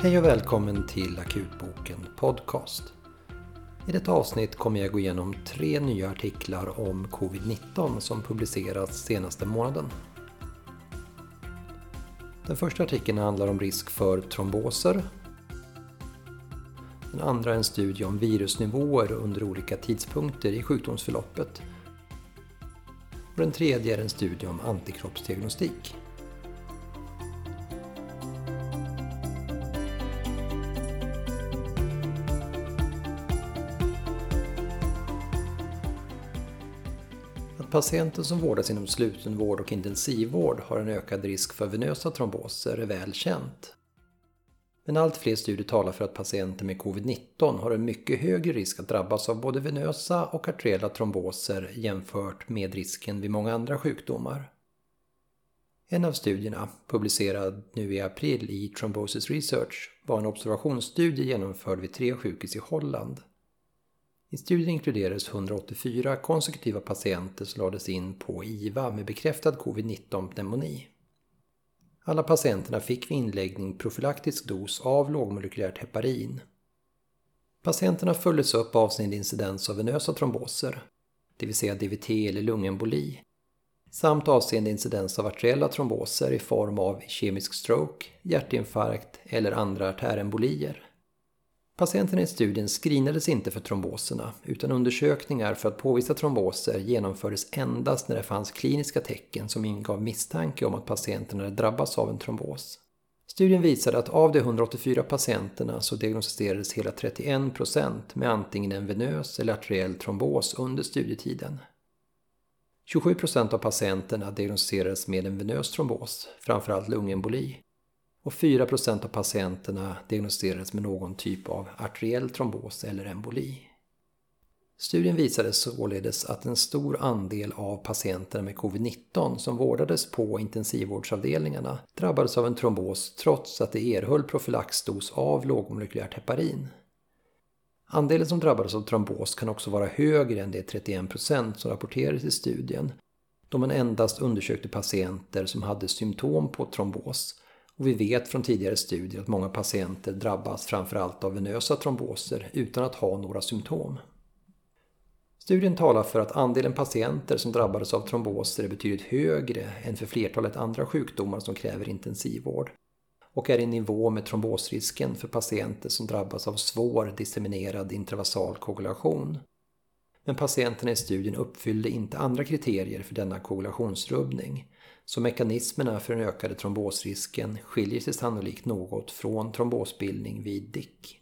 Hej och välkommen till Akutboken Podcast. I detta avsnitt kommer jag gå igenom tre nya artiklar om covid-19 som publicerats senaste månaden. Den första artikeln handlar om risk för tromboser. Den andra är en studie om virusnivåer under olika tidpunkter i sjukdomsförloppet. Och den tredje är en studie om antikroppsdiagnostik. Att patienter som vårdas inom slutenvård och intensivvård har en ökad risk för venösa tromboser är väl känt. Men allt fler studier talar för att patienter med covid-19 har en mycket högre risk att drabbas av både venösa och arteriella tromboser jämfört med risken vid många andra sjukdomar. En av studierna, publicerad nu i april i Thrombosis Research, var en observationsstudie genomförd vid tre sjukhus i Holland. I studien inkluderades 184 konsekutiva patienter som lades in på IVA med bekräftad covid-19 pneumoni. Alla patienterna fick vid inläggning profylaktisk dos av lågmolekylärt heparin. Patienterna följdes upp avseende incidens av venösa tromboser, det vill säga DVT eller lungemboli, samt avseende incidens av arteriella tromboser i form av kemisk stroke, hjärtinfarkt eller andra artärembolier. Patienterna i studien screenades inte för tromboserna utan undersökningar för att påvisa tromboser genomfördes endast när det fanns kliniska tecken som ingav misstanke om att patienten hade drabbats av en trombos. Studien visade att av de 184 patienterna så diagnostiserades hela 31% med antingen en venös eller arteriell trombos under studietiden. 27% av patienterna diagnostiserades med en venös trombos, framförallt lungemboli, och 4% av patienterna diagnostiserades med någon typ av arteriell trombos eller emboli. Studien visade således att en stor andel av patienterna med covid-19 som vårdades på intensivvårdsavdelningarna drabbades av en trombos trots att de erhöll profylaxdos av lågmolekylärt heparin. Andelen som drabbades av trombos kan också vara högre än de 31% som rapporterades i studien då man endast undersökte patienter som hade symptom på trombos och vi vet från tidigare studier att många patienter drabbas framförallt av venösa tromboser utan att ha några symptom. Studien talar för att andelen patienter som drabbades av tromboser är betydligt högre än för flertalet andra sjukdomar som kräver intensivvård och är i nivå med trombosrisken för patienter som drabbas av svår disseminerad intravasal koagulation. Men patienterna i studien uppfyllde inte andra kriterier för denna koagulationsrubbning så mekanismerna för den ökade trombosrisken skiljer sig sannolikt något från trombosbildning vid DIC.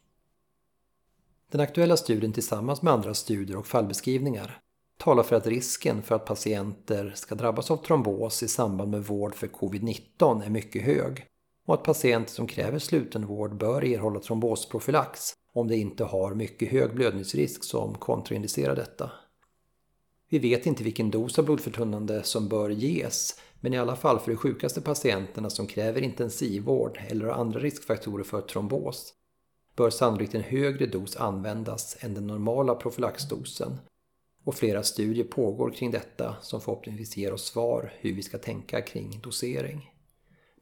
Den aktuella studien tillsammans med andra studier och fallbeskrivningar talar för att risken för att patienter ska drabbas av trombos i samband med vård för covid-19 är mycket hög och att patienter som kräver slutenvård bör erhålla trombosprofylax om de inte har mycket hög blödningsrisk som kontraindicerar detta. Vi vet inte vilken dos av blodförtunnande som bör ges men i alla fall för de sjukaste patienterna som kräver intensivvård eller har andra riskfaktorer för trombos bör sannolikt en högre dos användas än den normala profylaxdosen och flera studier pågår kring detta som förhoppningsvis ger oss svar hur vi ska tänka kring dosering.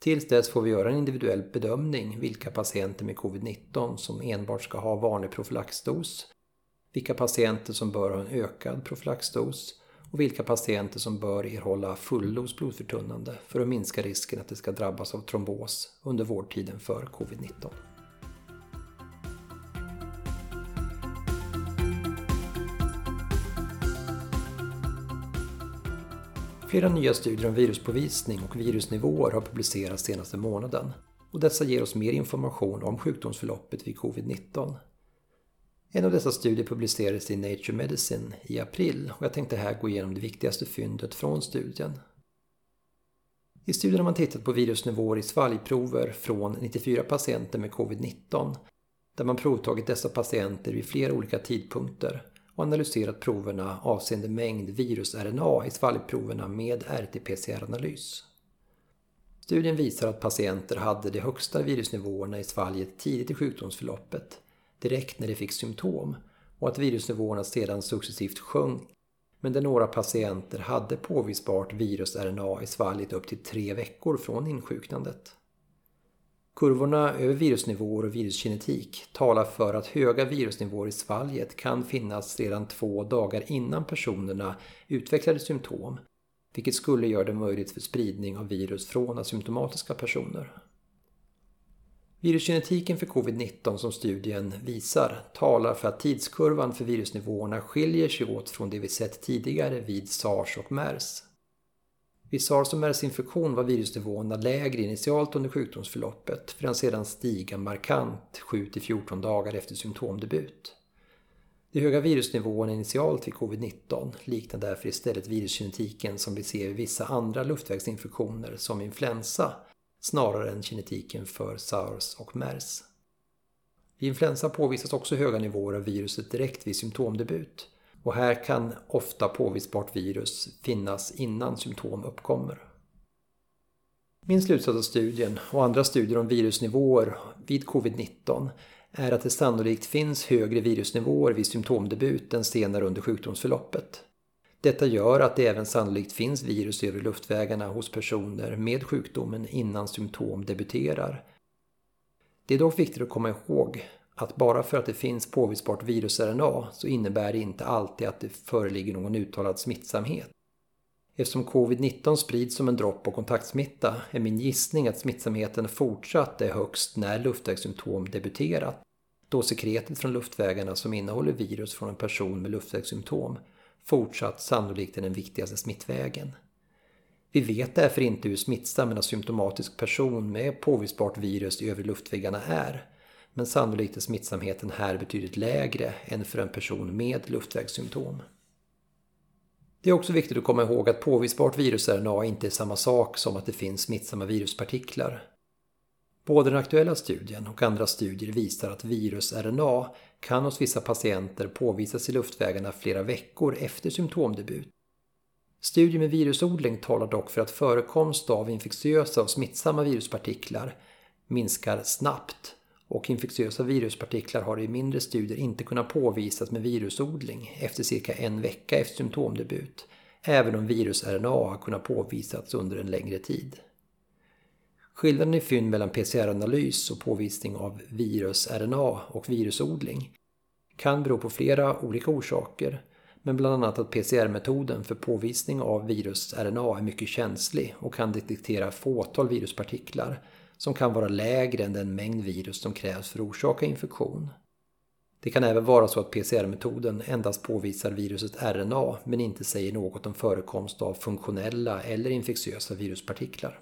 Tills dess får vi göra en individuell bedömning vilka patienter med covid-19 som enbart ska ha vanlig profylaxdos, vilka patienter som bör ha en ökad profylaxdos och vilka patienter som bör erhålla fulldos blodförtunnande för att minska risken att de ska drabbas av trombos under vårdtiden för covid-19. Flera nya studier om viruspåvisning och virusnivåer har publicerats senaste månaden och dessa ger oss mer information om sjukdomsförloppet vid covid-19. En av dessa studier publicerades i Nature Medicine i april och jag tänkte här gå igenom det viktigaste fyndet från studien. I studien har man tittat på virusnivåer i svalgprover från 94 patienter med covid-19 där man provtagit dessa patienter vid flera olika tidpunkter och analyserat proverna avseende mängd virus-RNA i svalgproverna med RT-PCR-analys. Studien visar att patienter hade de högsta virusnivåerna i svalget tidigt i sjukdomsförloppet direkt när de fick symptom och att virusnivåerna sedan successivt sjönk men där några patienter hade påvisbart virus-RNA i svalget upp till tre veckor från insjuknandet. Kurvorna över virusnivåer och viruskinetik talar för att höga virusnivåer i svalget kan finnas redan två dagar innan personerna utvecklade symptom, vilket skulle göra det möjligt för spridning av virus från asymptomatiska personer. Virusgenetiken för covid-19 som studien visar talar för att tidskurvan för virusnivåerna skiljer sig åt från det vi sett tidigare vid sars och mers. Vid sars och mersinfektion var virusnivåerna lägre initialt under sjukdomsförloppet för att sedan stiga markant 7-14 dagar efter symptomdebut. De höga virusnivåerna initialt vid covid-19 liknar därför istället virusgenetiken som vi ser vid vissa andra luftvägsinfektioner som influensa snarare än genetiken för sars och mers. Vid influensa påvisas också höga nivåer av viruset direkt vid symptomdebut och här kan ofta påvisbart virus finnas innan symptom uppkommer. Min slutsats av studien och andra studier om virusnivåer vid covid-19 är att det sannolikt finns högre virusnivåer vid symptomdebut än senare under sjukdomsförloppet. Detta gör att det även sannolikt finns virus över luftvägarna hos personer med sjukdomen innan symptom debuterar. Det är dock viktigt att komma ihåg att bara för att det finns påvisbart virus-RNA så innebär det inte alltid att det föreligger någon uttalad smittsamhet. Eftersom covid-19 sprids som en dropp och kontaktsmitta är min gissning att smittsamheten fortsatt är högst när luftvägssymptom debuterat, då sekretet från luftvägarna som innehåller virus från en person med luftvägssymptom fortsatt sannolikt är den viktigaste smittvägen. Vi vet därför inte hur smittsam en asymptomatisk person med påvisbart virus i övre luftväggarna är, men sannolikt är smittsamheten här betydligt lägre än för en person med luftvägssymptom. Det är också viktigt att komma ihåg att påvisbart virus-RNA inte är samma sak som att det finns smittsamma viruspartiklar. Både den aktuella studien och andra studier visar att virus-RNA kan hos vissa patienter påvisas i luftvägarna flera veckor efter symptomdebut. Studier med virusodling talar dock för att förekomst av infektiösa och smittsamma viruspartiklar minskar snabbt och infektiösa viruspartiklar har i mindre studier inte kunnat påvisas med virusodling efter cirka en vecka efter symptomdebut, även om virus-RNA har kunnat påvisats under en längre tid. Skillnaden i fynd mellan PCR-analys och påvisning av virus-RNA och virusodling kan bero på flera olika orsaker, men bland annat att PCR-metoden för påvisning av virus-RNA är mycket känslig och kan detektera fåtal viruspartiklar som kan vara lägre än den mängd virus som krävs för att orsaka infektion. Det kan även vara så att PCR-metoden endast påvisar viruset RNA men inte säger något om förekomst av funktionella eller infektiösa viruspartiklar.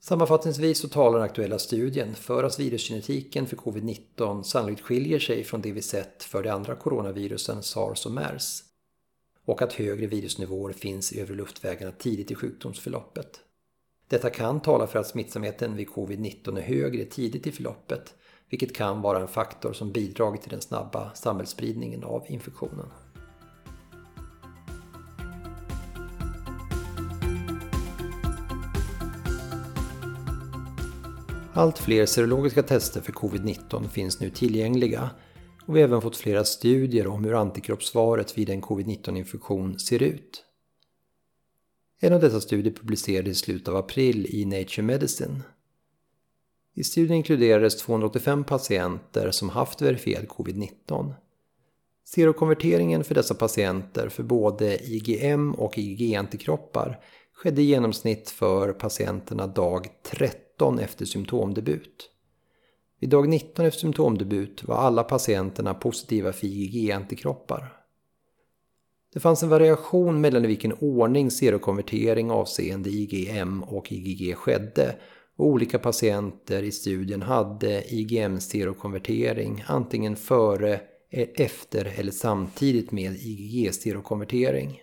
Sammanfattningsvis så talar den aktuella studien för att virusgenetiken för covid-19 sannolikt skiljer sig från det vi sett för de andra coronavirusen sars och mers och att högre virusnivåer finns i övre luftvägarna tidigt i sjukdomsförloppet. Detta kan tala för att smittsamheten vid covid-19 är högre tidigt i förloppet, vilket kan vara en faktor som bidragit till den snabba samhällsspridningen av infektionen. Allt fler serologiska tester för covid-19 finns nu tillgängliga och vi har även fått flera studier om hur antikroppssvaret vid en covid-19-infektion ser ut. En av dessa studier publicerades i slutet av april i Nature Medicine. I studien inkluderades 285 patienter som haft verifierad covid-19. Serokonverteringen för dessa patienter för både IgM och IgG-antikroppar skedde i genomsnitt för patienterna dag 13 efter symptomdebut. Vid dag 19 efter symptomdebut var alla patienterna positiva för IgG-antikroppar. Det fanns en variation mellan i vilken ordning serokonvertering avseende IgM och IgG skedde och olika patienter i studien hade IgM-serokonvertering antingen före, efter eller samtidigt med IgG-serokonvertering.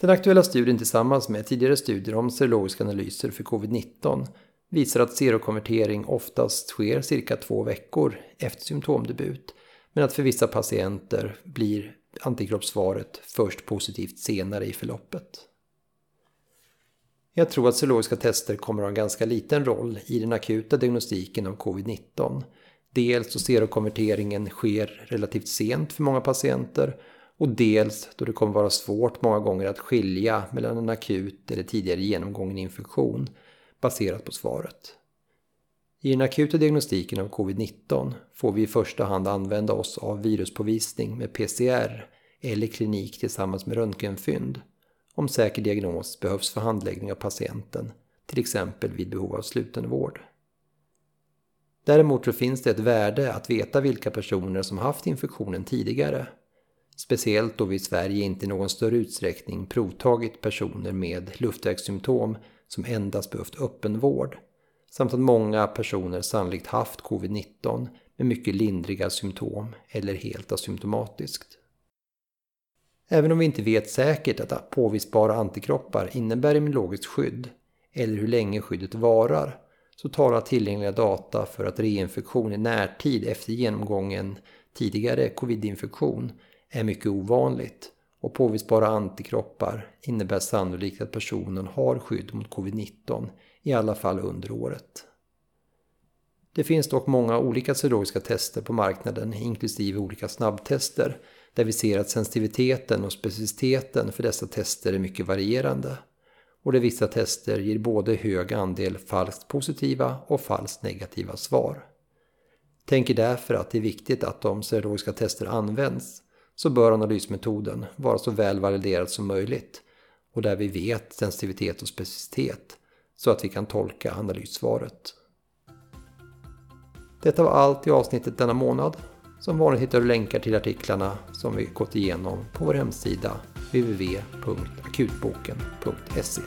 Den aktuella studien tillsammans med tidigare studier om serologiska analyser för covid-19 visar att serokonvertering oftast sker cirka två veckor efter symptomdebut men att för vissa patienter blir antikroppssvaret först positivt senare i förloppet. Jag tror att serologiska tester kommer att ha en ganska liten roll i den akuta diagnostiken av covid-19. Dels då serokonverteringen sker relativt sent för många patienter och dels då det kommer vara svårt många gånger att skilja mellan en akut eller tidigare genomgången infektion. baserat på svaret. I den akuta diagnostiken av covid-19 får vi i första hand använda oss av viruspåvisning med PCR eller klinik tillsammans med röntgenfynd om säker diagnos behövs för handläggning av patienten, till exempel vid behov av slutenvård. Däremot så finns det ett värde att veta vilka personer som haft infektionen tidigare. Speciellt då vi i Sverige inte i någon större utsträckning provtagit personer med luftvägssymptom som endast behövt öppenvård. Samt att många personer sannolikt haft covid-19 med mycket lindriga symptom eller helt asymptomatiskt. Även om vi inte vet säkert att påvisbara antikroppar innebär immunologiskt skydd eller hur länge skyddet varar så talar tillgängliga data för att reinfektion i närtid efter genomgången tidigare covid-infektion är mycket ovanligt och påvisbara antikroppar innebär sannolikt att personen har skydd mot covid-19 i alla fall under året. Det finns dock många olika serologiska tester på marknaden inklusive olika snabbtester där vi ser att sensitiviteten och specificiteten för dessa tester är mycket varierande och där vissa tester ger både hög andel falskt positiva och falskt negativa svar. Tänker därför att det är viktigt att om serologiska tester används så bör analysmetoden vara så väl validerad som möjligt och där vi vet sensitivitet och specificitet så att vi kan tolka analyssvaret. Detta var allt i avsnittet denna månad. Som vanligt hittar du länkar till artiklarna som vi gått igenom på vår hemsida www.akutboken.se